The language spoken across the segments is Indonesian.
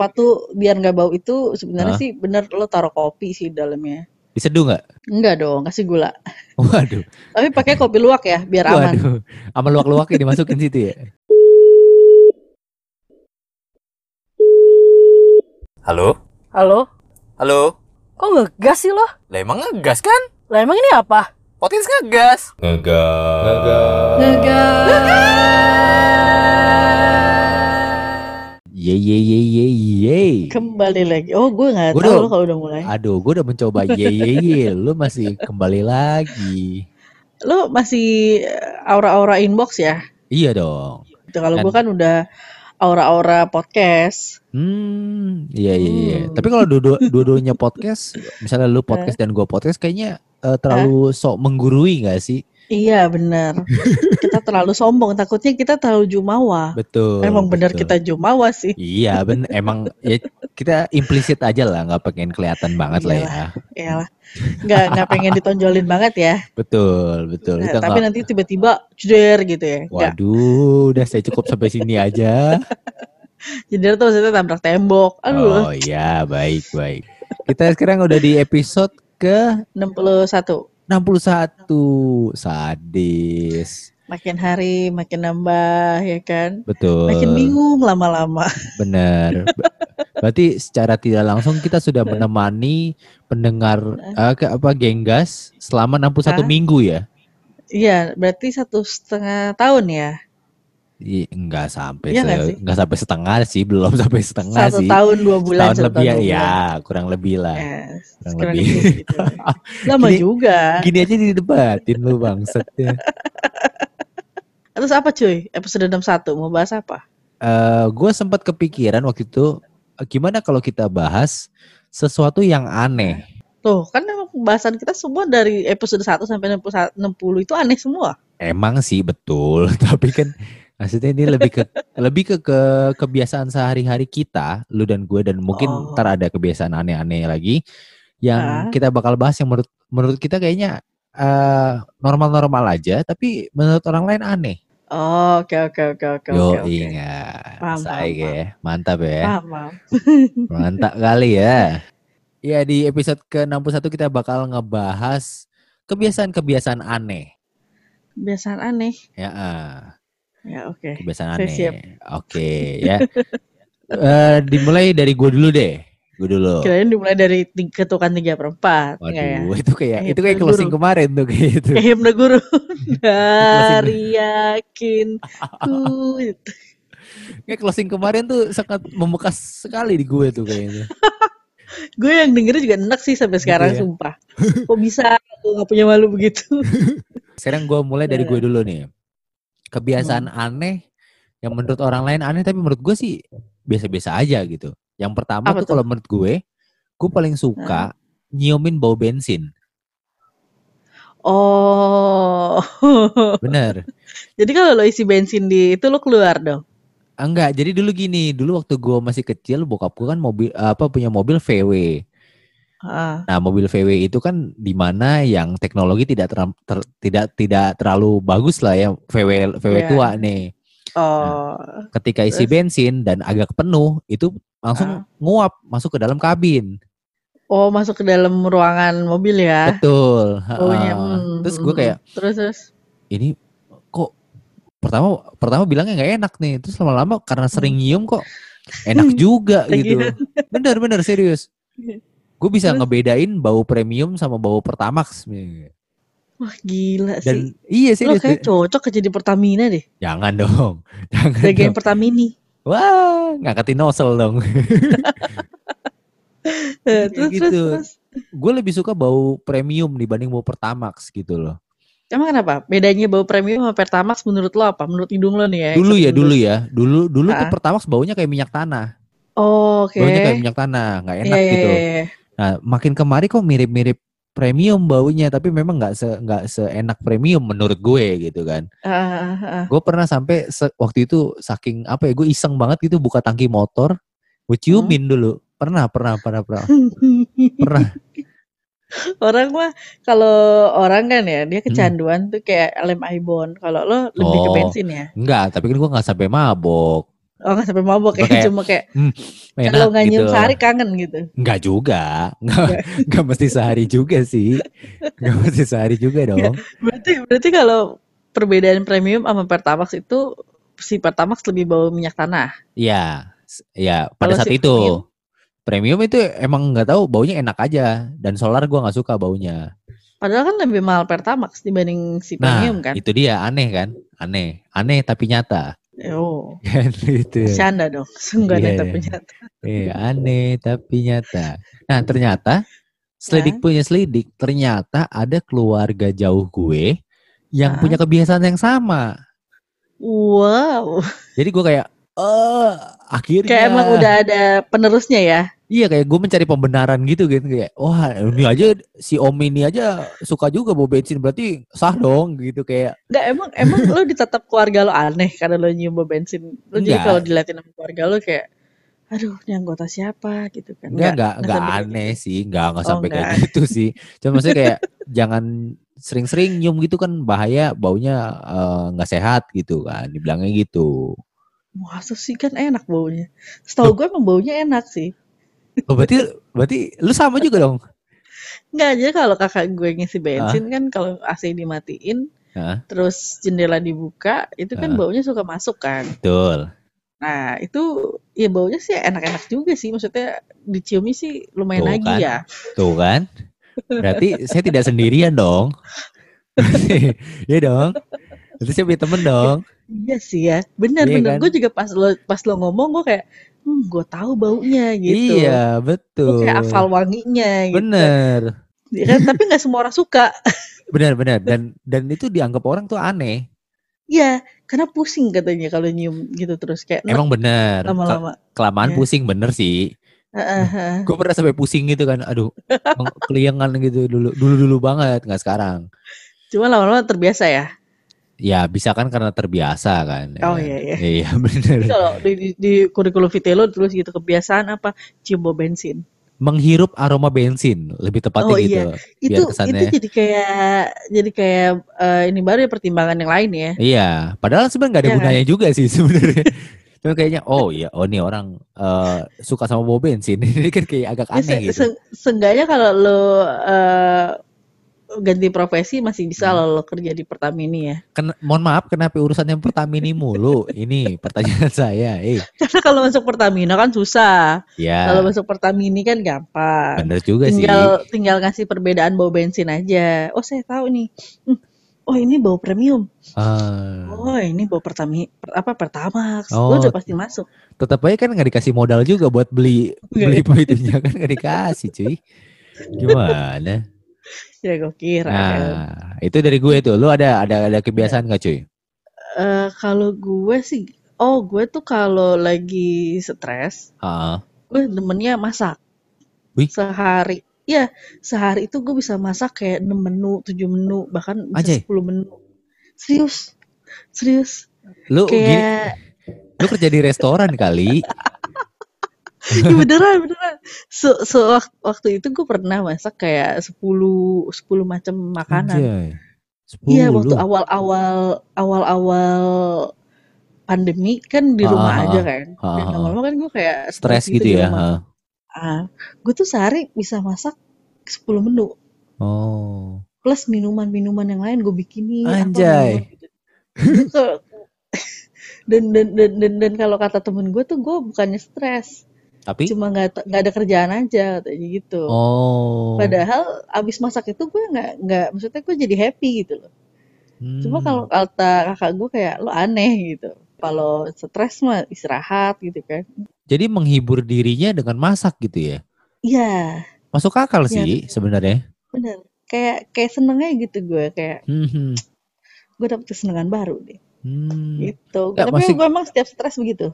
tepat tuh biar nggak bau itu sebenarnya Hah? sih bener lo taruh kopi sih di dalamnya. Diseduh nggak? Enggak dong, kasih gula. Waduh, Tapi pakai kopi luwak ya, biar aman. waduh. Sama luak-luaknya dimasukin situ ya. Halo? Halo? Halo? Kok ngegas sih lo? Lah emang ngegas kan? Lah emang ini apa? Potins ngegas. Ngegas. Ye ye ye ye ye. Kembali lagi. Oh, gue nggak Gua tahu udah- lo kalau udah mulai. Aduh, gue udah mencoba ye ye ye. Lu masih kembali lagi. Lo masih eh, aura-aura inbox ya? Iya dong. Itu kalau gue kan udah aura-aura podcast. Hmm, iya iya iya. Hmm. Tapi kalau dua dua-duanya podcast, misalnya lu podcast dan gua podcast, kayaknya eh, terlalu sok menggurui nggak sih? Iya benar. kita terlalu sombong. Takutnya kita terlalu jumawa. Betul. Emang benar kita jumawa sih. Iya, ben emang ya kita implisit aja lah, nggak pengen kelihatan banget lah ya. Iyalah. Nggak nggak pengen ditonjolin banget ya. Betul betul. Nah, Kita tapi nggak- nanti tiba-tiba jeder gitu ya. Waduh, udah saya cukup sampai sini aja. Jeder tuh maksudnya tabrak tembok. Oh Aduh. iya, baik baik. Kita sekarang udah di episode ke 61. 61 sadis. Makin hari makin nambah ya kan. Betul. Makin bingung lama-lama. Benar. Ba- Berarti secara tidak langsung kita sudah menemani pendengar eh, ke apa genggas selama 61 Hah? minggu ya? Iya, berarti satu setengah tahun ya. Enggak sampai Iya se- sih? enggak sampai setengah sih, belum sampai setengah Satu sih. tahun dua bulan. Setahun satu lebih ya, ya, kurang lebih lah. Ya, Kurang kurang lebih. gitu. Lama Gini- juga. Gini aja didebatin lu bangset ya. Terus apa cuy? Episode 61 mau bahas apa? Eh, gue sempat kepikiran waktu itu eh, gimana kalau kita bahas sesuatu yang aneh. Tuh, kan pembahasan kita semua dari episode 1 sampai 60 60 itu aneh semua. Emang sih betul, tapi kan maksudnya ini lebih ke lebih ke, ke kebiasaan sehari-hari kita, lu dan gue dan mungkin Oh. ntar ada kebiasaan aneh-aneh lagi yang Ah. kita bakal bahas yang menurut menurut kita kayaknya eh, normal-normal aja, tapi menurut orang lain aneh. Oh, Oke, oke, oke, oke, Yo oke. oke. ingat, Paham, saya paham, ya, mantap ya, Paham, paham. mantap kali ya. Ya di episode ke 61 kita bakal ngebahas kebiasaan-kebiasaan aneh. Kebiasaan aneh. Ya. ah. Ya, oke. kebiasaan Saya aneh. Oke ya. Eh, dimulai dari gue dulu deh. Gue dulu. Kirain dimulai dari tiga, ketukan 3 per 4. Waduh, Enggak ya? itu kayak Eh, itu kayak guru. closing kemarin tuh kayak gitu. Kayak himne guru. Dari yakin ku. Kayak closing kemarin tuh sangat membekas sekali di gue tuh kayaknya. Gue yang dengerin juga enak sih sampai sekarang, ya? sumpah. Kok bisa gue gak punya malu begitu? Sekarang gue mulai dari gue dulu nih. Kebiasaan Hmm. aneh yang menurut orang lain aneh tapi menurut gue sih biasa-biasa aja gitu. Yang pertama Apa tuh tuh? kalau menurut gue, gue paling suka nyiumin bau bensin. Oh. Bener. Jadi kalau lo isi bensin di itu lo keluar dong. Enggak, jadi dulu gini, dulu waktu gua masih kecil bokap gua kan mobil apa punya mobil VW. Ah. Nah, mobil VW itu kan di mana yang teknologi tidak teram- ter- tidak tidak terlalu bagus lah ya VW VW Iya. tua nih. Oh. Ketika isi Terus? bensin dan agak penuh, itu langsung Ah. nguap masuk ke dalam kabin. Oh, masuk ke dalam ruangan mobil ya. Betul. Baunya. ha-ha. hmm, Terus gue hmm. kayak terus terus. ini kok pertama pertama bilangnya nggak enak nih, terus lama-lama karena sering nyium kok enak juga gitu. Bener bener serius. Gue bisa Terus? ngebedain bau premium sama bau Pertamax. Wah, gila Dan sih. iya Lo serius. kayak cocok kerja di Pertamina deh. Jangan dong. Jangan Jagain dong. Pertamini. Wah, ngangkatin nozzle dong. Eh, terus, gitu. terus, terus. Gue lebih suka bau premium dibanding bau Pertamax gitu loh. Emang kenapa? Bedanya bau premium sama Pertamax menurut lo apa? Menurut hidung lo nih ya. Dulu ya, dulu ya. Dulu dulu tuh Ah. Pertamax baunya kayak minyak tanah. Oh, Oke. Baunya kayak minyak tanah, nggak enak Iya, iya, gitu. iya, iya. Nah, makin kemari kok mirip-mirip premium baunya, tapi memang nggak se nggak seenak premium menurut gue gitu kan. Ah, ah. Gue pernah sampai waktu itu saking apa ya, gue iseng banget gitu buka tangki motor, gue ciumin Hmm. dulu. Pernah, pernah, pernah, pernah, pernah. orang mah kalau orang kan ya Hmm. dia kecanduan tuh kayak lem ibon. Kalau lo lebih ke Oh. bensin ya. Enggak, tapi kan gue nggak sampai mabok. Oh nggak sampai mabok ya, Kayak, cuma kayak Enak kalau nggak nyium gitu. sehari kangen gitu. Enggak juga. Enggak, enggak mesti sehari juga sih. Enggak mesti sehari juga dong. Berarti berarti kalau perbedaan premium sama Pertamax itu si Pertamax lebih bau minyak tanah. Iya. Iya, pada Kalau saat si itu. premium? Premium itu emang nggak tahu baunya enak aja dan solar gua nggak suka baunya. Padahal kan lebih mahal Pertamax dibanding si Nah, premium kan. itu dia aneh kan? Aneh, aneh tapi nyata. Oh, Kan itu. bercanda dong. Sungguh Iya, aneh iya. tapi nyata. Iya, aneh tapi nyata. Nah, ternyata selidik punya selidik, ternyata ada keluarga jauh gue yang punya kebiasaan yang sama. Wow, Jadi gue kayak, eh akhirnya. kayak emang udah ada penerusnya ya. Iya kayak gue mencari pembenaran gitu gitu kayak wah ini aja si Om ini aja suka juga bawa bensin berarti sah dong gitu kayak Enggak emang emang lo ditetap keluarga lo aneh karena lo nyium bau bensin. Lo jadi Enggak. kalau diliatin sama keluarga lo kayak aduh ini anggota siapa gitu kan. enggak enggak enggak kayak aneh gitu. sih enggak enggak Oh, sampai kayak enggak. gitu sih cuma maksudnya kayak jangan sering-sering nyium gitu kan bahaya baunya nggak sehat gitu kan dibilangnya gitu Masa sih kan enak baunya. Setahu gue emang baunya enak sih. Oh, berarti berarti lu sama juga dong Enggak aja kalau kakak gue ngisi bensin kan kalau AC dimatiin Hah? terus jendela dibuka itu kan Hah? baunya suka masuk kan. betul Nah itu ya baunya sih enak-enak juga sih maksudnya diciumi sih lumayan Tuh lagi kan. ya. tuh kan berarti saya tidak sendirian dong Iya dong berarti saya punya temen dong Iya sih ya, benar Iya benar. kan? Gue juga pas lo pas lo ngomong gue kayak, hmm, gue tahu baunya gitu. Iya, Gue betul. kayak hafal wanginya gitu. Bener, Ya kan? Tapi nggak semua orang suka. bener, bener. Dan dan itu dianggap orang tuh aneh. Iya, karena pusing katanya kalau nyium gitu terus kayak Emang bener. Lama-lama. Kelamaan Iya. pusing bener sih. Heeh. Gue pernah sampai pusing gitu kan. Aduh, keliengan gitu dulu, dulu dulu banget, nggak sekarang. Cuma lama-lama terbiasa ya. Ya bisa kan karena terbiasa kan. ya Oh kan? iya iya. Iya bener. Jadi kalau di, di, di kurikulum vitae lo terus gitu kebiasaan apa cium bau bensin. Menghirup aroma bensin, lebih tepatnya Oh, gitu. iya. Biar Itu kesannya. itu jadi kayak jadi kayak eh, ini baru ya pertimbangan yang lain ya. Iya, padahal sebenarnya nggak ada kan? gunanya juga sih sebenarnya. Cuma kayaknya, oh iya, oh nih orang eh, suka sama bau bensin. Ini kan kayak agak Ya, aneh se- gitu. se- seenggaknya kalau lo eh, ganti profesi masih bisa Hmm. lo, kerja di Pertamini ya. Ken- mohon maaf, kenapa urusan yang Pertamini mulu? Ini pertanyaan saya. Eh, Karena kalau masuk Pertamina kan susah. ya, Kalau masuk Pertamini kan gampang. bener juga sih. Tinggal tinggal ngasih perbedaan bau bensin aja. Oh saya tahu nih. Hmm, Oh ini bau premium. Ah, Oh ini bau Pertami per- apa Pertamax. Oh. Lo udah pasti masuk. tetap aja kan nggak dikasih modal juga buat beli Iya. beli itunya kan nggak dikasih cuy. Gimana? Ya gue kira. Nah, itu dari gue tuh. Lu ada ada ada kebiasaan nggak cuy? Eh, kalau gue sih, oh gue tuh kalau lagi stres, Ah, gue demennya masak. Wih. Sehari, ya sehari itu gue bisa masak kayak 6 menu, 7 menu, bahkan bisa Anjay. 10 menu. Serius, serius. lu gini, Kayak, lu kerja di restoran kali? ya beneran, beneran. Se sewak- waktu itu gue pernah masak kayak 10, 10 macam makanan. Iya, waktu 10. awal-awal, awal-awal pandemi kan di Ah, rumah ah, aja kan. Ah, Dan ah, lama-lama kan gue kayak Stres gitu di ya. Ah, gue tuh sehari bisa masak 10 menu Oh. plus minuman-minuman yang lain gue bikinin Anjay. gitu. Dan dan dan dan, dan kalau kata temen gue tuh gue bukannya stres Tapi cuma nggak nggak ada kerjaan aja katanya gitu oh. padahal abis masak itu gue nggak nggak maksudnya gue jadi happy gitu loh cuma Hmm. kalau kata kakak gue kayak lo aneh gitu kalau stres mah istirahat gitu kan Jadi menghibur dirinya dengan masak gitu ya. iya Masuk akal Iya, sih sebenarnya. bener kayak kayak senengnya gitu gue kayak Hmm. gue dapet kesenangan baru deh Hmm. gitu Ya, tapi masih- gue emang setiap stres begitu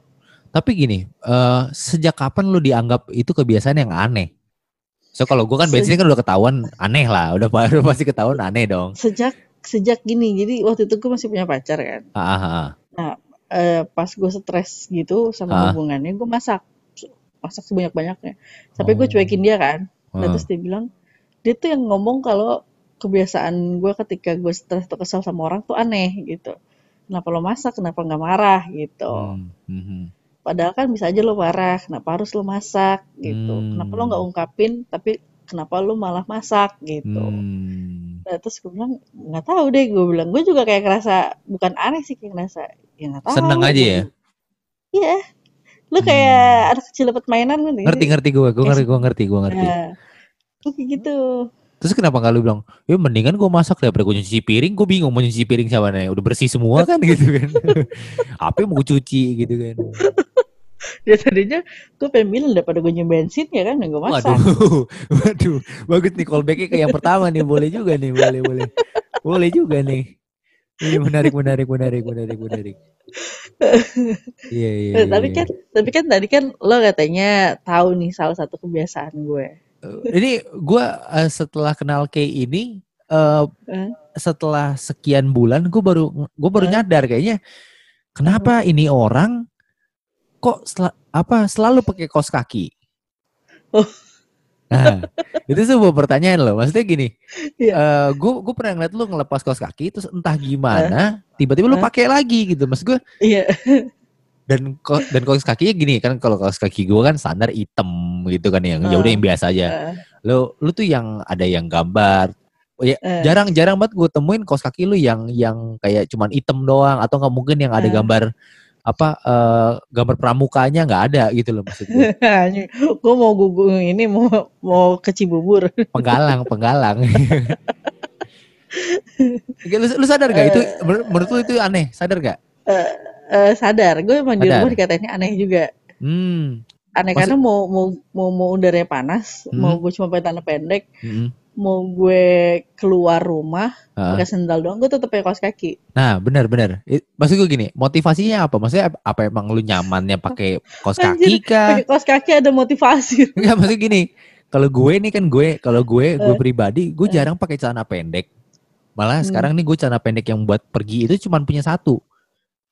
Tapi gini, eh, sejak kapan lu dianggap itu kebiasaan yang aneh? So kalau gue kan bensin kan udah ketahuan aneh lah, udah, udah pasti ketahuan aneh dong. sejak sejak gini jadi waktu itu gue masih punya pacar kan Ah, ah, ah. Eh, pas gue stres gitu sama Ah. hubungannya gue masak masak sebanyak banyaknya sampai gue Oh. cuekin dia kan Nah, Ah. terus dia bilang dia tuh yang ngomong kalau kebiasaan gue ketika gue stres atau kesal sama orang tuh aneh gitu kenapa lo masak kenapa nggak marah gitu Hmm, hmm, hmm. Padahal kan bisa aja lo marah kenapa harus lo masak gitu kenapa lo nggak Hmm. ungkapin tapi kenapa lo malah masak gitu Hmm. Nah, terus gue bilang nggak tahu deh gue bilang gue juga kayak ngerasa bukan aneh sih kayak ngerasa ya nggak tahu Seneng aja ya? iya lu kayak Hmm. anak kecil dapat mainan kan Ngerti ngerti gue, gue Kayak ngerti, gue ngerti, gue ngerti. Nah, kayak gitu Terus kenapa nggak lu bilang, ya mendingan gue masak daripada gue nyuci piring, gue bingung mau nyuci piring siapa nih, udah bersih semua kan gitu kan. Apa yang mau cuci gitu kan. ya tadinya gue pengen bilang daripada gue nyumbang bensin ya kan gue masak Waduh, waduh, bagus nih callbacknya ke yang pertama nih, boleh juga nih, boleh, boleh. Boleh juga nih. Ini menarik, menarik, menarik, menarik, menarik. Iya, iya, Eh, iya, tapi iya. kan tapi kan tadi kan lo katanya tahu nih salah satu kebiasaan gue Ini gue setelah kenal Kay ini, eh, Eh? setelah sekian bulan gue baru gue baru Eh? nyadar kayaknya kenapa ini orang kok sel- apa selalu pakai kaos kaki. Oh. Nah, itu sebuah pertanyaan loh. Maksudnya gini, Iya. gue gue pernah ngeliat lu ngelepas kaos kaki, terus entah gimana, tiba-tiba lu Eh? pakai lagi gitu. Maksud gue iya dan ko- dan kaos kakinya gini kan kalau kaos kaki gue kan standar hitam gitu kan yang ya udah Eh. yang biasa aja. Eh, Lu lu tuh yang ada yang gambar. Oh ya, eh, jarang-jarang banget gue temuin kaos kaki lu yang yang kayak cuman hitam doang atau nggak mungkin yang ada Eh. gambar apa eh, gambar pramukanya nggak ada gitu loh maksud gue. mau gugung ini mau mau ke Cibubur Penggalang, penggalang. Lu, lu sadar gak itu menur- menurut lu itu aneh? Sadar gak? Eh, sadar gue emang di Sadar. rumah dikatainnya aneh juga Hmm. aneh Maksud- karena mau mau mau mau udaranya panas Hmm. mau gue cuma pakai tanah pendek mm-mm. Mau gue keluar rumah Ah. pakai sendal doang gue tetap pakai kaos kaki Nah, benar-benar. I- Maksud gue gini, motivasinya apa? Maksudnya ap- apa emang lu nyamannya pakai kaos kaki kah? pakai kaos kaki ada motivasi Enggak, maksudnya gini. Kalau gue nih kan gue, kalau gue, gue Eh. pribadi, gue Eh. jarang pakai celana pendek. Malah Hmm. sekarang nih gue celana pendek yang buat pergi itu cuma punya satu.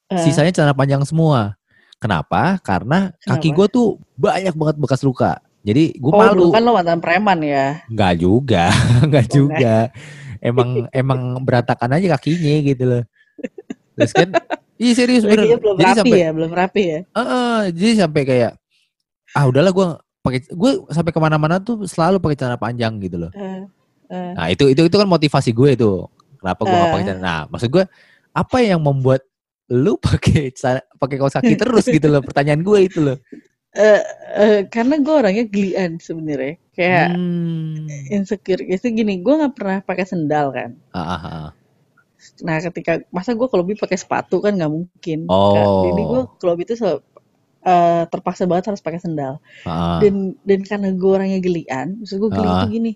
Eh, Sisanya celana panjang semua. Kenapa? Karena kaki gue tuh banyak banget bekas luka. Jadi gue oh malu. kan lo mantan preman ya Enggak juga, enggak Oh, juga. Emang emang berantakan aja kakinya gitu loh. Terus kan, iya serius bener. Belum Jadi rapi sampai, ya belum rapi ya Heeh, jadi sampai kayak, ah udahlah gue pakai, gue sampai ke mana-mana tuh selalu pakai celana panjang gitu loh. Eh, eh. Nah itu itu itu kan motivasi gue itu. Kenapa gue nggak Eh. pakai celana? Nah maksud gue apa yang membuat lu pakai pakai kaos kaki terus gitu loh? Pertanyaan gue itu loh. Eh, eh, karena gue orangnya gelian sebenarnya kayak Hmm. insecure itu gini gue nggak pernah pakai sendal kan Ah, ah, ah. nah ketika masa gue kalau lebih pakai sepatu kan nggak mungkin Oh. Kak. jadi gue kalau itu sel- eh, terpaksa banget harus pakai sendal Ah, dan dan karena gue orangnya gelian maksud gue geli itu gini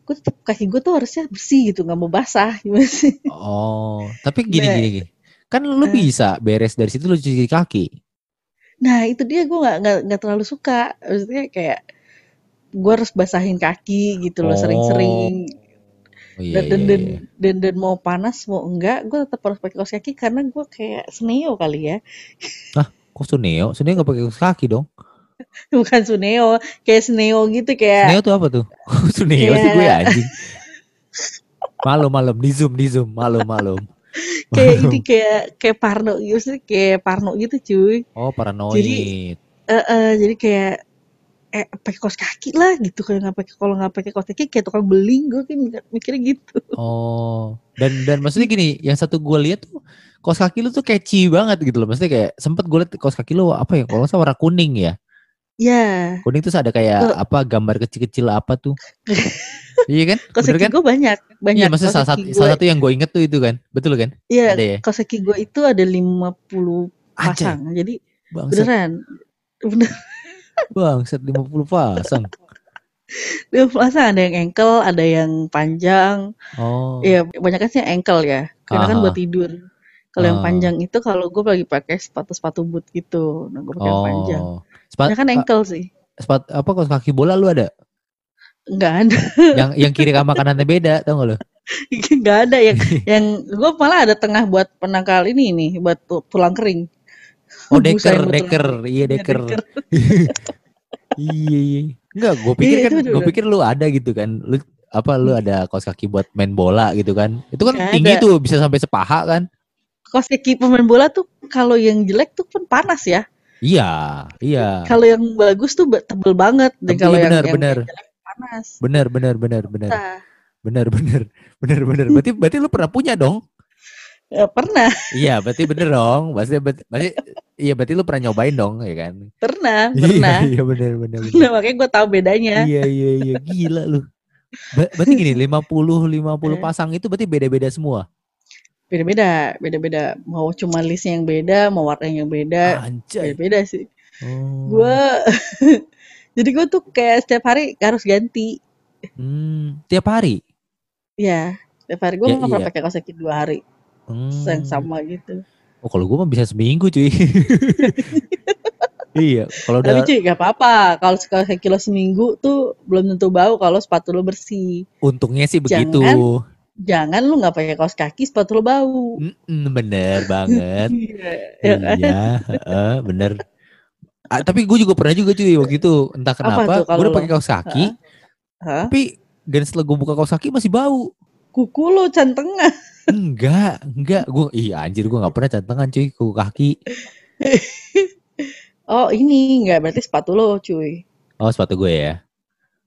gue tetap kaki gue tuh harusnya bersih gitu nggak mau basah gimana sih Oh, tapi gini Nah. gini gini. Kan lu Eh. bisa beres dari situ lu cuci kaki. Nah itu dia gue nggak nggak nggak terlalu suka maksudnya kayak gue harus basahin kaki gitu loh Oh. sering-sering Oh, iya, dan, dan, iya, iya. dan, dan mau panas mau enggak gue tetap harus pakai kaos kaki karena gue kayak seneo kali ya Kok Suneo? Suneo gak pakai kaos kaki dong. bukan suneo kayak seneo gitu kayak Suneo tuh apa tuh? Suneo sih gue Kayak- anjing. Malum malum di zoom di zoom malum malum. kayak ini kayak kayak parno gitu sih kayak parno gitu cuy Oh paranoid. Jadi- Eh, eh, jadi kayak eh pakai kaos kaki lah gitu kalau nggak pakai kalau nggak pakai kaos kaki kayak tukang beling gue mikir- mikirnya gitu Oh dan dan maksudnya gini, yang satu gue lihat tuh kaos kaki lu tuh catchy banget gitu loh. Maksudnya kayak sempet gue liat kaos kaki lu apa ya? Kalau salah warna kuning ya. Ya Kuning terus ada kayak Eh. apa gambar kecil-kecil apa tuh? iya kan? kaki kan? gue banyak banyak Iya, maksudnya salah satu, salah satu yang gue inget tuh itu kan, betul kan? iya ya? kaos kaki gue itu ada 50 Anjay, pasang jadi bangsat, beneran bener bangsat 50 pasang. dia pasang ada yang ankle ada yang panjang Oh, Iya, banyak kan sih ankle ya. Karena kan Aha. buat tidur. Kalau yang Ah. panjang itu kalau gue lagi pakai sepatu-sepatu boot gitu. Nah, gue pakai yang panjang. oh. Sepat, Ya kan ankle sih. sepat, apa kaos kaki bola lu ada? Enggak ada. yang yang kiri sama kanannya beda, tau gak lu? Enggak ada yang yang gue malah ada tengah buat penangkal ini nih, buat tu- tulang kering. Oh deker, deker, iya kering. deker. deker. iya, iya. Enggak, gue pikir Iya, kan, gue pikir lu ada gitu kan. Lu apa lu ada kaos kaki buat main bola gitu kan? Itu kan Nggak tinggi ada. tuh, bisa sampai sepaha kan? Kaos kaki pemain bola tuh kalau yang jelek tuh kan panas ya. Iya, iya. Kalau yang bagus tuh be- tebel banget. Dan kalau yang, yang benar. jelek panas. Bener, bener, bener, bener. Nah, Bener, bener, bener, bener. Berarti, berarti lu pernah punya dong? ya pernah, Iya, berarti bener dong. Berarti, berarti, iya berarti lu pernah nyobain dong, ya kan? pernah, pernah. Iya, iya bener, bener, bener. Nah, makanya gue tahu bedanya. Iya, iya, iya. Gila lu. Berarti gini, 50 50 Eh. pasang itu berarti beda-beda semua. Beda-beda, beda-beda. Mau cuma listnya yang beda, mau warna yang beda, Anjay. beda-beda sih. Oh. Gue, jadi gue tuh kayak setiap hari harus ganti. Hmm, tiap hari. Ya, setiap hari gue Ya, nggak pernah iya. pakai kaos kaki dua hari Hmm. yang sama gitu. Oh, kalau gua mah bisa seminggu, cuy. iya, kalau Tapi udah cuy gak apa-apa. Kalau kaos kaki lo seminggu tuh belum tentu bau kalau sepatu lo bersih. untungnya sih begitu. Jangan. Jangan lu nggak pakai kaos kaki sepatu lo bau. Bener banget. Iya, iya, bener. Ah, tapi gue juga pernah juga cuy waktu itu entah kenapa gue udah pakai kaos kaki tapi dan setelah gue buka kaos kaki masih bau Kuku lo cantengah. enggak enggak gue iya anjir gue nggak pernah cantengan cuy ke kaki Oh ini nggak berarti sepatu lo cuy. oh sepatu gue ya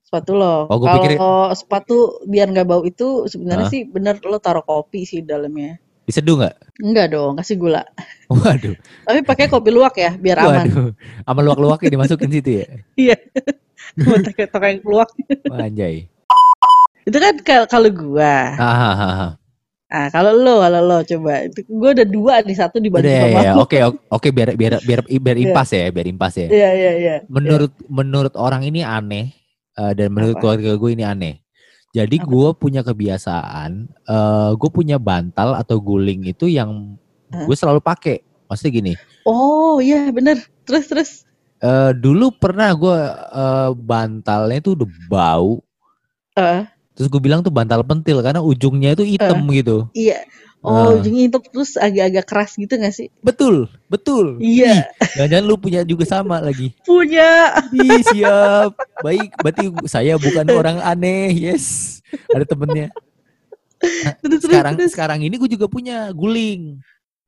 Sepatu lo. Oh, Kalau pikir- sepatu biar nggak bau itu sebenarnya Hah? sih bener lo taruh kopi sih di dalamnya. diseduh nggak Enggak dong, kasih gula. waduh Tapi pakai kopi luwak ya, biar aman. waduh sama luak-luaknya dimasukin situ ya Iya. Pakai tokeng luwak. Wah, anjay Itu kan kal- kalau gua. ah, ah, kalau lo, kalau lo coba. Itu gua ada dua nih, satu udah dibagi ya, sama ya, oke oke oke biar biar biar biar Iya. impas ya biar impas ya Iya, iya, iya. menurut menurut orang ini aneh eh, dan menurut Apa? keluarga gue ini aneh. Jadi gue punya kebiasaan, eh gue punya bantal atau guling itu yang gue selalu pakai. Maksudnya gini, Oh, iya bener. Terus, terus. eh dulu pernah gue eh, bantalnya itu udah bau. Eh, Terus gue bilang tuh bantal pentil karena ujungnya itu hitam gitu. iya. Oh, Ah. ujungnya itu terus agak-agak keras gitu gak sih? Betul, betul. Iya. Jangan lu punya juga sama lagi. Punya. Ih, siap. Baik, berarti saya bukan orang aneh. Yes. Ada temennya. Terus, sekarang terus. sekarang ini gue juga punya guling.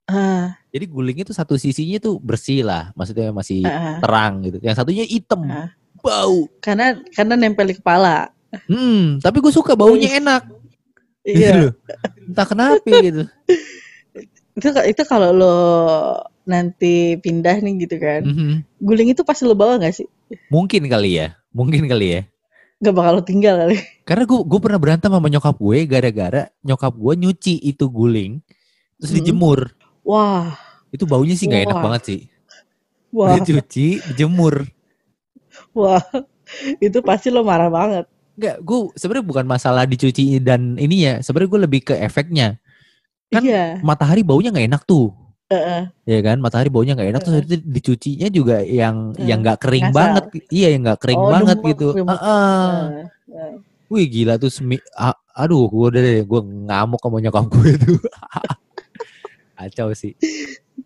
Ah, Jadi gulingnya tuh satu sisinya tuh bersih lah, maksudnya masih ah. terang gitu. Yang satunya hitam, Ah. bau. karena karena nempel di kepala. Hmm, tapi gue suka baunya enak. Gitu Iya. loh. Entah kenapa gitu. itu itu kalau lo nanti pindah nih gitu kan. Mhm. Guling itu pasti lo bawa gak sih? Mungkin kali ya, mungkin kali ya. Gak bakal lo tinggal kali. Karena gue gue pernah berantem sama nyokap gue gara-gara nyokap gue nyuci itu guling terus Hmm. dijemur. Wah, Itu baunya sih nggak enak Wah. banget sih. wah, Dicuci, dijemur. wah. Itu pasti lo marah banget. Enggak, gue sebenarnya bukan masalah dicuci dan ininya, sebenarnya gue lebih ke efeknya. Kan iya. matahari baunya nggak enak tuh. Heeh. ya kan matahari baunya nggak enak terus itu dicucinya juga yang Hmm, yang nggak kering ngasal. banget iya yang nggak kering Oh, banget gitu. Heeh, heeh. wih gila tuh semi a- aduh gue udah deh gue ngamuk sama nyokap gue tuh kacau sih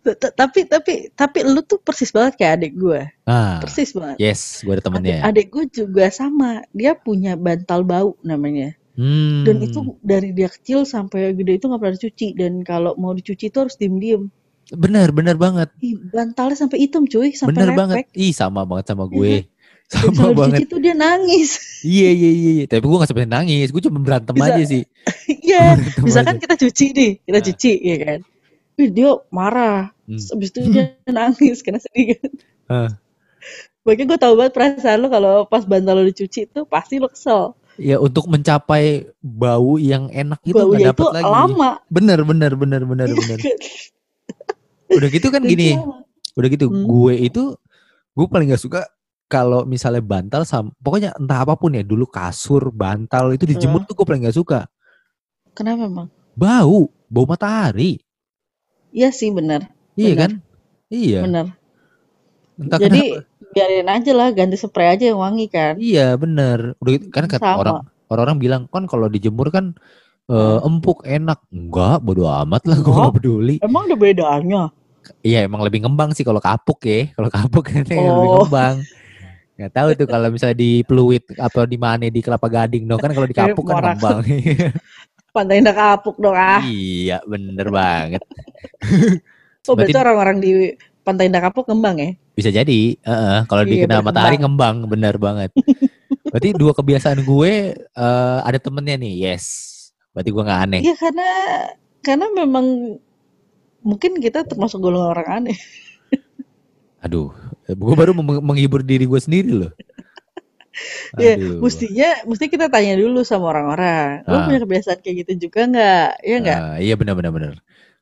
Tapi tapi tapi lu tuh persis banget kayak adik gue. ah Persis banget. yes gue ada temennya Adik, adik gue juga sama. Dia punya bantal bau namanya. hmm. Dan itu dari dia kecil sampai gede itu nggak pernah dicuci. Dan kalau mau dicuci itu harus diem-diem. bener bener banget Ih, bantalnya sampai hitam cuy, sampai lepek. banget ih sama banget sama Iya gue Dan sama banget tuh dia nangis. iya iya iya iya. tapi gue gak sampai nangis gue cuma berantem Bisa. aja sih Iya, misalkan aja. kita cuci nih, kita Nah. cuci, ya kan. Wih, dia marah. Hmm. Terus Abis itu dia nangis karena sedih kan. Ah. Makanya gue tau banget perasaan lo kalau pas bantal lo dicuci itu pasti lo kesel. ya untuk mencapai bau yang enak itu nggak Baunya dapet itu lagi lama. bener bener bener bener bener udah gitu kan gini udah gitu Hmm. gue itu gue paling gak suka kalau misalnya bantal sama pokoknya entah apa pun ya dulu kasur bantal itu dijemur Hmm. tuh gue paling gak suka Kenapa emang? bau bau matahari Iya sih benar, iya Benar. kan iya benar. entah Jadi kenapa biarin aja lah, ganti spray aja yang wangi kan. iya bener udah gitu kan kata orang orang-orang bilang kan kalau dijemur kan eh, empuk enak enggak bodo amat lah gue Enggak. gak peduli Emang ada bedanya? Iya emang lebih ngembang sih kalau kapuk ya. Kalau kapuk kan lebih Oh. ngembang. Nggak tahu tuh kalau misalnya di Pluit atau di mana di Kelapa Gading dong kan kalau di kapuk kan ngembang. Pantai indah kapuk dong ah. iya bener banget. Oh berarti orang-orang di Pantai Indah Kapuk ngembang ya. Bisa jadi, heeh, kalau Iya, dikena matahari ngembang, benar banget. Berarti dua kebiasaan gue eh, ada temennya nih, yes. Berarti gue nggak aneh. Iya karena karena memang mungkin kita termasuk golongan orang aneh. Aduh, gue baru meng- menghibur diri gue sendiri loh. Ya, Aduh. mestinya mesti kita tanya dulu sama orang-orang. Lo Ah. punya kebiasaan kayak gitu juga nggak? Iya nggak? Ah, iya benar benar benar.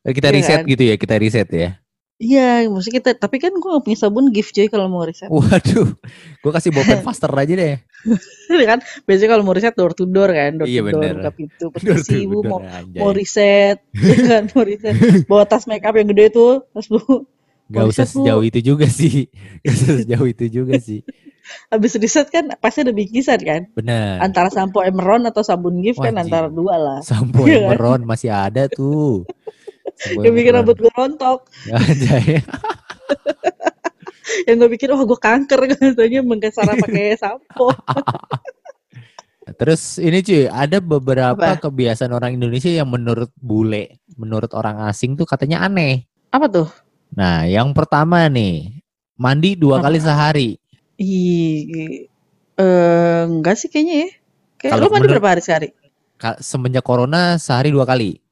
Eh, Kita Iya riset kan? gitu ya, kita riset ya. Iya, mesti kita. Tapi kan gue nggak punya sabun gift coy kalau mau riset. Waduh, gue kasih bolpen faster aja deh. kan biasanya kalau mau riset door to door kan, door Iya, to door bener. buka pintu, permisi ibu mau anjay. mau riset, ya kan mau riset, bawa tas make up yang gede tuh, tas bu, Gak usah Bu. sejauh itu juga sih. Gak usah sejauh itu juga sih. Habis riset kan pasti ada bingkisan kan, Benar. antara sampo Emeron atau sabun gift kan Wajib. antara dua lah, Sampo Iya kan? Emeron masih ada tuh. Yang bikin rambut gue rontok, Anjay. yang gue pikir wah gue kanker katanya mengkesara pakai sampo, Terus ini cuy, ada beberapa Apa? kebiasaan orang Indonesia yang menurut bule, menurut orang asing tuh katanya aneh. apa tuh? Nah, yang pertama nih, mandi dua Apa? kali sehari. Ih, eh enggak sih kayaknya ya. Kayak Kalau lu mandi berapa hari sehari? Semenjak corona sehari dua kali.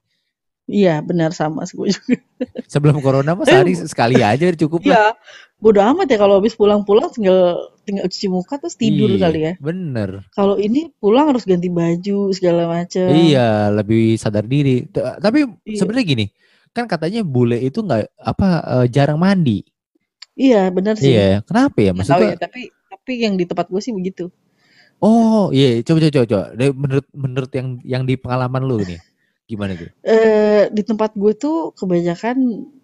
Iya benar sama sih gue juga. Sebelum corona mah sehari sekali aja cukup lah. Iya, bodo amat ya kalau habis pulang-pulang tinggal tinggal cuci muka terus tidur Iya, kali ya. Bener. Kalau ini pulang harus ganti baju segala macam. Iya, lebih sadar diri. Tapi Iya. sebenarnya gini, kan katanya bule itu nggak apa eh, jarang mandi. Iya, benar sih. Iya, kenapa ya? Maksudnya, ya, tapi tapi yang di tempat gue sih begitu. oh iya, coba coba coba. coba. Menurut menurut yang yang di pengalaman lu nih, gimana tuh? Eh di tempat gue tuh kebanyakan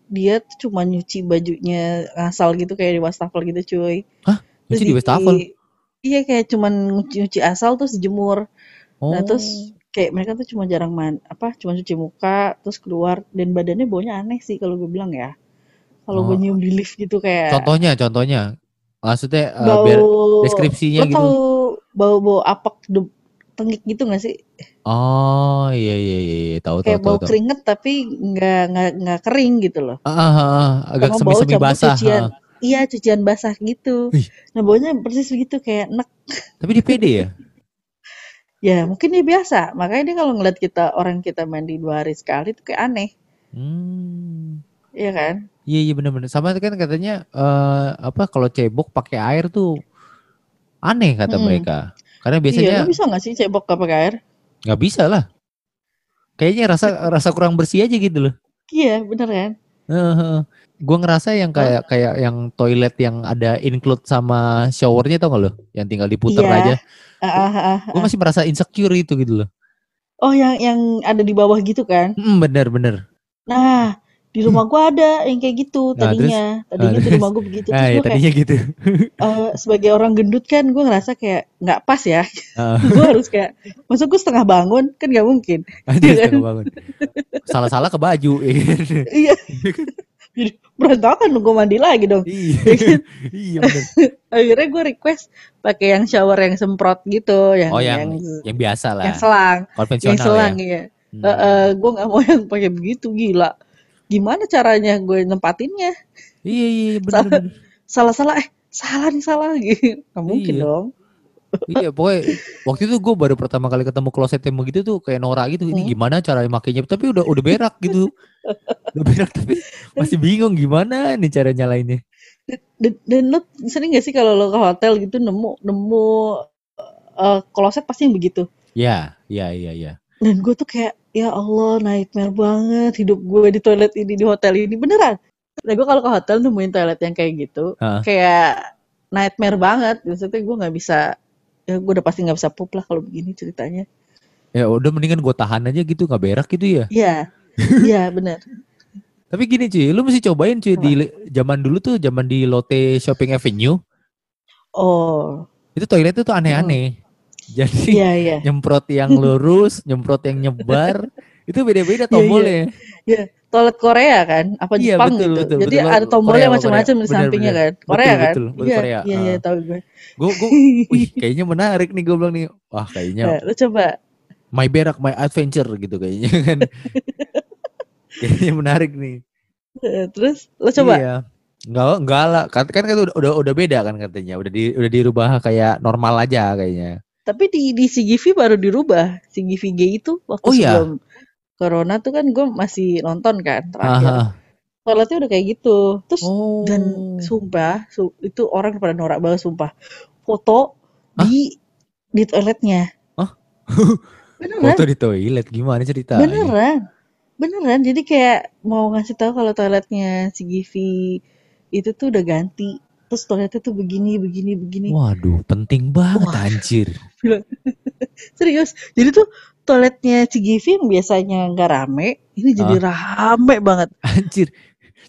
dia tuh cuma nyuci bajunya ngasal gitu kayak di wastafel gitu cuy. Nyuci Terus di wastafel. Iya kayak cuman nyuci, nyuci asal terus dijemur. Oh. Nah terus kayak mereka tuh cuma jarang man apa cuma cuci muka terus keluar dan badannya baunya aneh sih kalau gue bilang ya. Kalau gue Oh. nyium di lift gitu kayak contohnya, contohnya. Maksudnya eh, bau biar deskripsinya lo gitu. tahu bau bau apak de- tengik gitu gak sih? Oh iya iya iya, iya. tahu tahu Kayak tahu. bau tahu. keringet tapi nggak nggak nggak kering gitu loh. Ah, ah, ah, ah, agak Sama semi-semi campur basah. cucian. ah. Iya cucian basah gitu. Ih. Nah baunya persis begitu kayak enak. Tapi di pede ya? Ya mungkin dia biasa. Makanya dia kalau ngeliat kita orang kita mandi dua hari sekali tuh kayak aneh. Hmm. Iya kan? Iya iya benar-benar. Sama kan katanya eh apa kalau cebok pakai air tuh aneh kata Mm-mm. mereka. Karena Iya, biasanya lu bisa gak sih cebok gak pakai air? nggak bisa lah. Kayaknya rasa rasa kurang bersih aja gitu loh. Iya, bener kan? Gue ngerasa yang kayak kayak yang toilet yang ada include sama showernya tau gak lo? Yang tinggal diputer Iya. aja. Ah, ah, ah, ah. Gue masih merasa insecure itu gitu loh. Oh, yang yang ada di bawah gitu kan? Hmm, bener bener. Nah, di rumah gua ada yang kayak gitu Nah, terus? tadinya. Tadinya Ah, di terus? rumah gua begitu. Terus Ah ya gua kayak tadinya gitu. eh, sebagai orang gendut kan gua ngerasa kayak nggak pas ya. Ah, gua harus kayak, masa gua setengah bangun kan nggak mungkin. Iya kan? setengah bangun. Salah-salah ke baju. ya kan? Iya. Jadi berantakan dong gua mandi lagi dong. iya. iya bener. Akhirnya gua request pakai yang shower yang semprot gitu, yang Oh yang yang, yang biasa lah. yang selang, konvensional yang selang ya. ya. Hmm. Eh, eh, gua nggak mau yang pakai begitu gila. Gimana caranya gue nempatinnya? Iya iya bener, Salah. bener. Salah-salah eh salah nih salah gitu. Nggak mungkin Iya. dong. Iya pokoknya waktu itu gue baru pertama kali ketemu kloset yang begitu tuh kayak Nora gitu. Ini Hmm. gimana cara makainya? Tapi udah udah berak gitu. udah berak tapi masih bingung gimana nih cara nyalainnya. Dan, dan lo sering gak sih kalau lo ke hotel gitu nemu nemu eh, kloset pasti yang begitu. Ya, ya, iya, iya. Dan gue tuh kayak ya Allah nightmare banget hidup gue di toilet ini di hotel ini beneran. Nah gue kalau ke hotel nemuin toilet yang kayak gitu Heeh. kayak nightmare banget. Maksudnya gue nggak bisa ya gue udah pasti nggak bisa pup lah kalau begini ceritanya. Ya udah mendingan gue tahan aja gitu nggak berak gitu ya. Iya, iya bener. Tapi gini cuy, lu mesti cobain cuy di zaman dulu tuh zaman di Lotte Shopping Avenue Oh, itu toiletnya tuh aneh-aneh. Jadi iya iya. nyemprot yang lurus, nyemprot yang nyebar, itu beda-beda Iya, tombolnya. Toilet Korea kan? Apa Iya, Jepang betul, gitu? betul, Jadi betul. ada tombolnya macam-macam di sampingnya Bener, kan? Korea Betul, kan? betul, betul, iya, Korea. iya, iya, Ah. tahu gue. Gue, gue, wih, kayaknya menarik nih gue bilang nih. Wah, kayaknya Nah, lu coba. my berak, my adventure gitu kayaknya kan. kayaknya menarik nih. Eh, Terus lu coba. Iya. Enggak, enggak lah. Kan kan itu udah, udah udah beda kan katanya. Udah di udah dirubah kayak normal aja kayaknya. Tapi di di CGV baru dirubah. CGV G itu waktu Oh, iya? sebelum Corona tuh kan gue masih nonton kan terakhir. Aha. Toiletnya udah kayak gitu. Terus Oh. dan sumpah su- itu orang pada norak banget sumpah. Foto Hah? di di toiletnya. Hah? Beneran? foto di toilet gimana ceritanya? Beneran. Beneran. Jadi kayak mau ngasih tahu kalau toiletnya CGV itu tuh udah ganti. Terus toiletnya tuh begini, begini, begini. Waduh, penting banget Wah. anjir. Serius. Jadi tuh toiletnya CGV yang biasanya nggak rame, ini jadi rame banget. Anjir.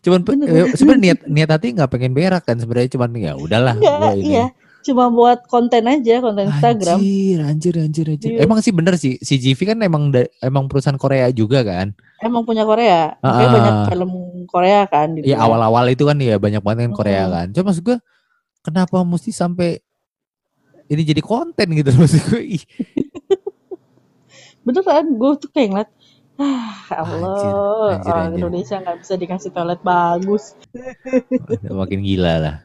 Cuman eh, sebenarnya niat niat hati nggak pengen berak kan sebenarnya cuman ya udahlah Enggak, ini. iya. Cuma buat konten aja, konten Instagram. Anjir, anjir, anjir, anjir. Iya. Emang sih bener sih, CGV kan emang emang perusahaan Korea juga kan. Emang punya Korea. Makanya Ah. banyak film Korea kan Iya awal-awal itu kan ya banyak banget kan Korea Mm. kan. Cuma maksud gue kenapa mesti sampai ini jadi konten gitu maksud gue. Beneran, gue tuh kayak ngeliat, ah Allah, Anjir, anjir, orang anjir. Indonesia nggak bisa dikasih toilet bagus. makin gila lah.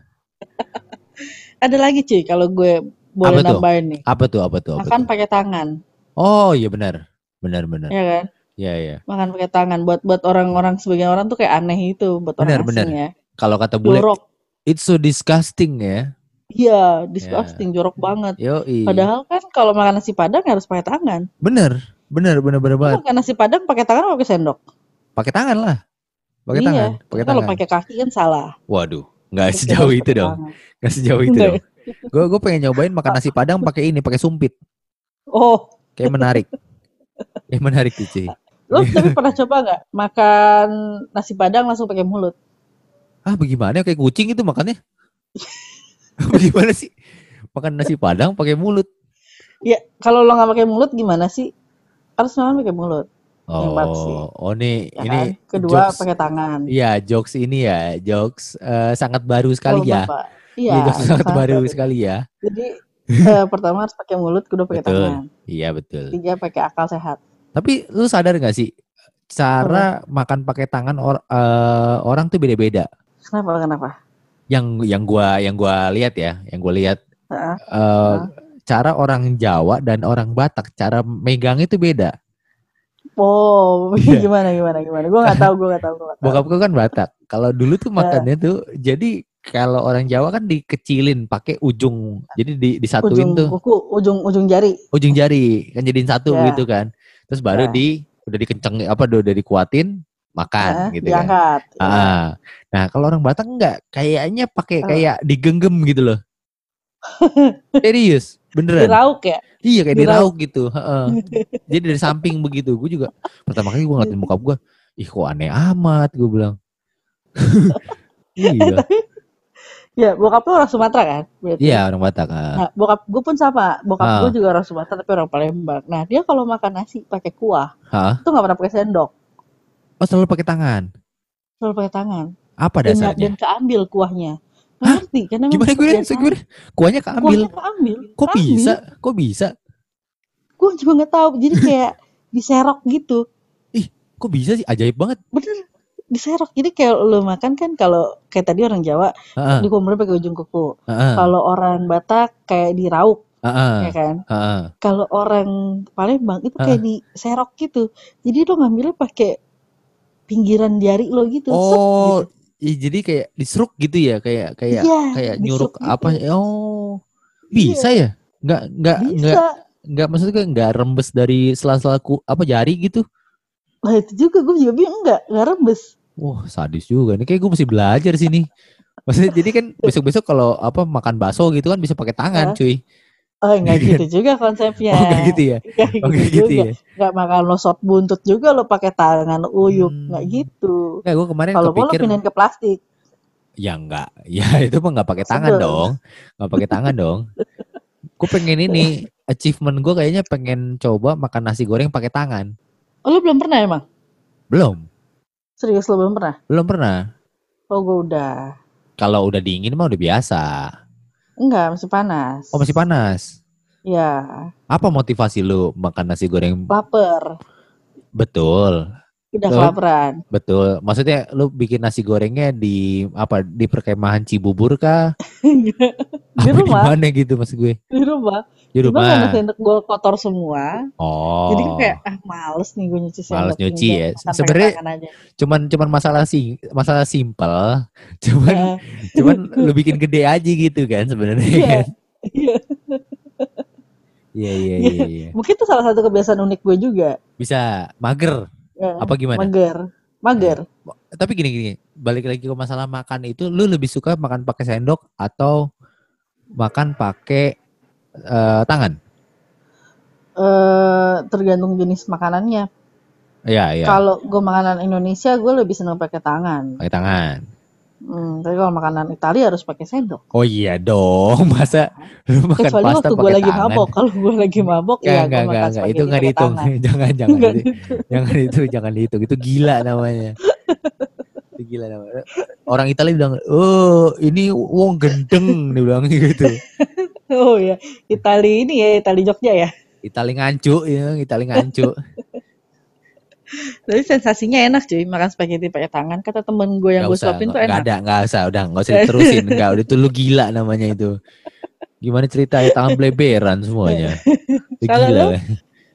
Ada lagi cuy, kalau gue boleh Apa tuh? nambahin nih. Apa tuh? Apa tuh? Apa Makan tuh? pakai tangan, Oh iya benar, benar benar. ya kan? Iya iya. Makan pakai tangan. Buat buat orang-orang sebagian orang tuh kayak aneh itu buat Benar, orang benar. asing ya. Kalau kata bule, Jorok. it's so disgusting ya. Iya, disgusting, jorok banget. Yo Padahal kan kalau makan nasi padang harus pakai tangan. bener, bener, bener, bener banget. Makan nasi padang pakai tangan atau pakai sendok? Pakai tangan lah, pakai iya. tangan, pakai Tapi Kalau tangan. pakai kaki kan salah. Waduh, nggak sejauh itu dong, tangan. nggak sejauh itu dong. Gue gue pengen nyobain makan nasi padang pakai ini, pakai sumpit, Oh, kayak menarik, kayak menarik cuy. Lu tapi pernah coba nggak makan nasi padang langsung pakai mulut? Ah bagaimana kayak kucing itu makannya? bagaimana sih? Makan nasi padang pakai mulut. Ya, kalau lo nggak pakai mulut gimana sih? Harus makan pakai mulut. Oh, oh nih Ya ini kan? Kedua jokes- pakai tangan. Iya, jokes ini ya, jokes eh, sangat baru sekali ya. Bapak. Iya, Iya, jokes sangat sangat baru baru. sekali ya. Jadi eh, pertama harus pakai mulut, kedua pakai Betul. tangan. Iya betul. Tiga pakai akal sehat. Tapi lu sadar gak sih cara makan pakai tangan or- eh, orang tuh beda-beda. Kenapa? Kenapa? Yang yang gua yang gua lihat ya, yang gua lihat Heeh. eh, cara orang Jawa dan orang Batak cara megang itu beda. Oh, Iya. gimana gimana gimana? Gue nggak tahu, gue nggak tahu, gue nggak tahu. Bokap gua kan Batak. Kalau dulu tuh Eh. makannya tuh jadi kalau orang Jawa kan dikecilin pakai ujung. Jadi di disatuin ujung tuh kuku, ujung ujung jari. ujung jari kan jadiin satu Ya. gitu kan. Terus baru Ya. di udah dikenceng apa udah dikuatin makan gitu kan. diangkat. Ya. Ah. Nah, kalau orang Batak enggak, kayaknya pakai Oh. kayak digenggam gitu loh. Serius, beneran. Dirauk ya. Iya kayak dirauk. dirauk gitu. Heeh. Jadi dari samping begitu. Gue juga pertama kali gue ngeliatin bokap gue, ih kok aneh amat gue bilang. iya, Ya, bokap lu orang Sumatera kan? Berarti. iya orang Batak. ah. Nah, bokap gue pun sama. Bokap Ah. gue juga orang Sumatera tapi orang Palembang. Nah, dia kalau makan nasi pakai kuah, Hah? itu nggak pernah pakai sendok, Oh selalu pakai tangan. selalu pakai tangan. Apa dasarnya? dan keambil kuahnya. Hah? ngerti, karena Gimana gue? Gimana? Kuahnya keambil. Kuahnya keambil. Kok bisa? Kok bisa? Gue juga nggak tahu. Jadi kayak diserok gitu. Kok bisa sih? Ajaib banget. Bener, diserok. Jadi kayak lo makan kan kalau kayak tadi orang Jawa Heeh, dikumpulin pakai ujung kuku. heeh, Kalau orang Batak kayak dirauk, heeh, ya kan? heeh. Kalau orang Palembang itu kayak diserok gitu. Jadi lo ngambilnya pakai pinggiran jari lo gitu. Oh, gitu. ih, jadi kayak diseruk gitu ya, kayak kayak Iya, kayak nyuruk gitu. apa? Oh, bisa ya? Nggak nggak nggak Bisa. nggak maksudnya nggak rembes dari sela-sela apa jari gitu? Nah itu juga gue juga bingung enggak, enggak rembes. Wah, sadis juga nih. Kayak gue mesti belajar sini. Maksudnya jadi kan besok-besok kalau apa makan bakso gitu kan bisa pakai tangan, cuy. Oh enggak gitu juga konsepnya. Oh, enggak gitu ya? Enggak Oh, gitu, gitu ya? Enggak makan lo sop buntut juga lo pakai tangan uyup, Hmm. enggak gitu. Enggak, gue kemarin Kalau kepikir pindahin ke plastik. ya enggak. Ya itu mah enggak pakai tangan dong. Enggak pakai tangan dong. Gue pengen ini achievement gue kayaknya pengen coba makan nasi goreng pakai tangan. Oh lo belum pernah emang? Belum, Serius lo belum pernah? belum pernah. Oh gue udah. Kalau udah dingin mah udah biasa. Enggak, masih panas. Oh masih panas. Ya, Apa motivasi lu makan nasi goreng? lapar. Betul. Udah Tuh. kelaparan. Betul. Maksudnya lu bikin nasi gorengnya di apa di perkemahan Cibubur kah? di Apa rumah, mana gitu maksud gue? di rumah. Di Cuma karena rumah. sendok gue kotor semua, Oh. jadi kayak ah males nih gue nyuci sendok. Males nyuci ya. Sebenarnya- cuman cuman masalah sih masalah simpel. Cuman Nah, cuman lu bikin gede aja gitu kan sebenarnya Iya. kan. iya. Iya iya iya iya. Mungkin itu salah satu kebiasaan unik gue juga. Bisa mager Apa gimana? Mager. Mager. Tapi gini gini, balik lagi ke masalah makan itu lu lebih suka makan pakai sendok atau makan pakai eh, tangan? eh tergantung jenis makanannya. Iya iya. Kalau gue makanan Indonesia, gue lebih seneng pakai tangan. Pakai tangan. Hmm, tapi kalau makanan Italia harus pakai sendok. Oh iya dong, masa lu makan Kecuali pasta waktu gue lagi tangan? mabok. Kalau gue lagi mabok, Enggak, ya gue makan enggak, enggak. spaghetti Itu pakai dihitung. jangan, jangan. Enggak itu. Jangan itu, jangan dihitung. Itu gila namanya. Itu gila namanya. Orang Italia bilang, oh ini wong gendeng. Dia bilang gitu. Oh ya, Itali ini ya, Itali Jogja ya. Itali ngancu, ya, Itali ngancu. Tapi sensasinya enak cuy, makan spaghetti pakai tangan. Kata temen gue yang gue suapin tuh enak. ada, nggak usah, udah nggak usah diterusin, nggak, udah itu lu gila namanya itu. Gimana cerita ya tangan bleberan semuanya. Kalau lu?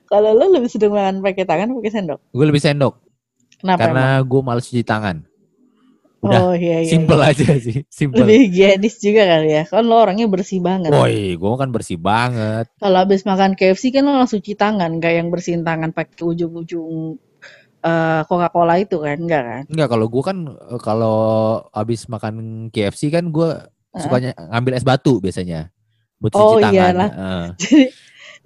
Kalau lo lebih sedang makan pakai tangan pakai sendok? Gue lebih sendok Kenapa karena gue males cuci tangan. Udah, Oh iya iya. simple iya. aja sih, simple. Lebih higienis juga kali ya. Kan lo orangnya bersih banget. Woi, gue kan bersih banget. Kalau habis makan KFC kan lo langsung cuci tangan, kayak yang bersihin tangan pakai ujung-ujung eh, Coca-Cola itu kan, enggak kan? Enggak, kalau gue kan eh, kalau habis makan KFC kan gue sukanya ngambil es batu biasanya buat cuci Oh, tangan. iyalah. Heeh. Jadi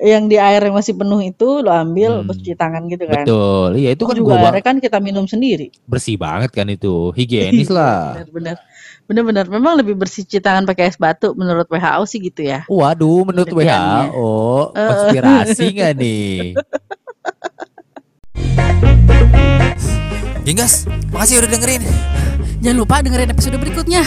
yang di air yang masih penuh itu lo ambil Hmm. cuci tangan gitu kan. Betul, iya itu Itu kan juga airnya kan kita minum sendiri. bersih banget kan itu, higienis lah. Bener-bener. Bener-bener. Memang lebih bersih cuci tangan pakai es batu menurut WHO sih gitu ya. Waduh, menurut. WHO, Eh. konspirasi nggak nih? Genggas, makasih udah dengerin. Jangan lupa dengerin episode berikutnya.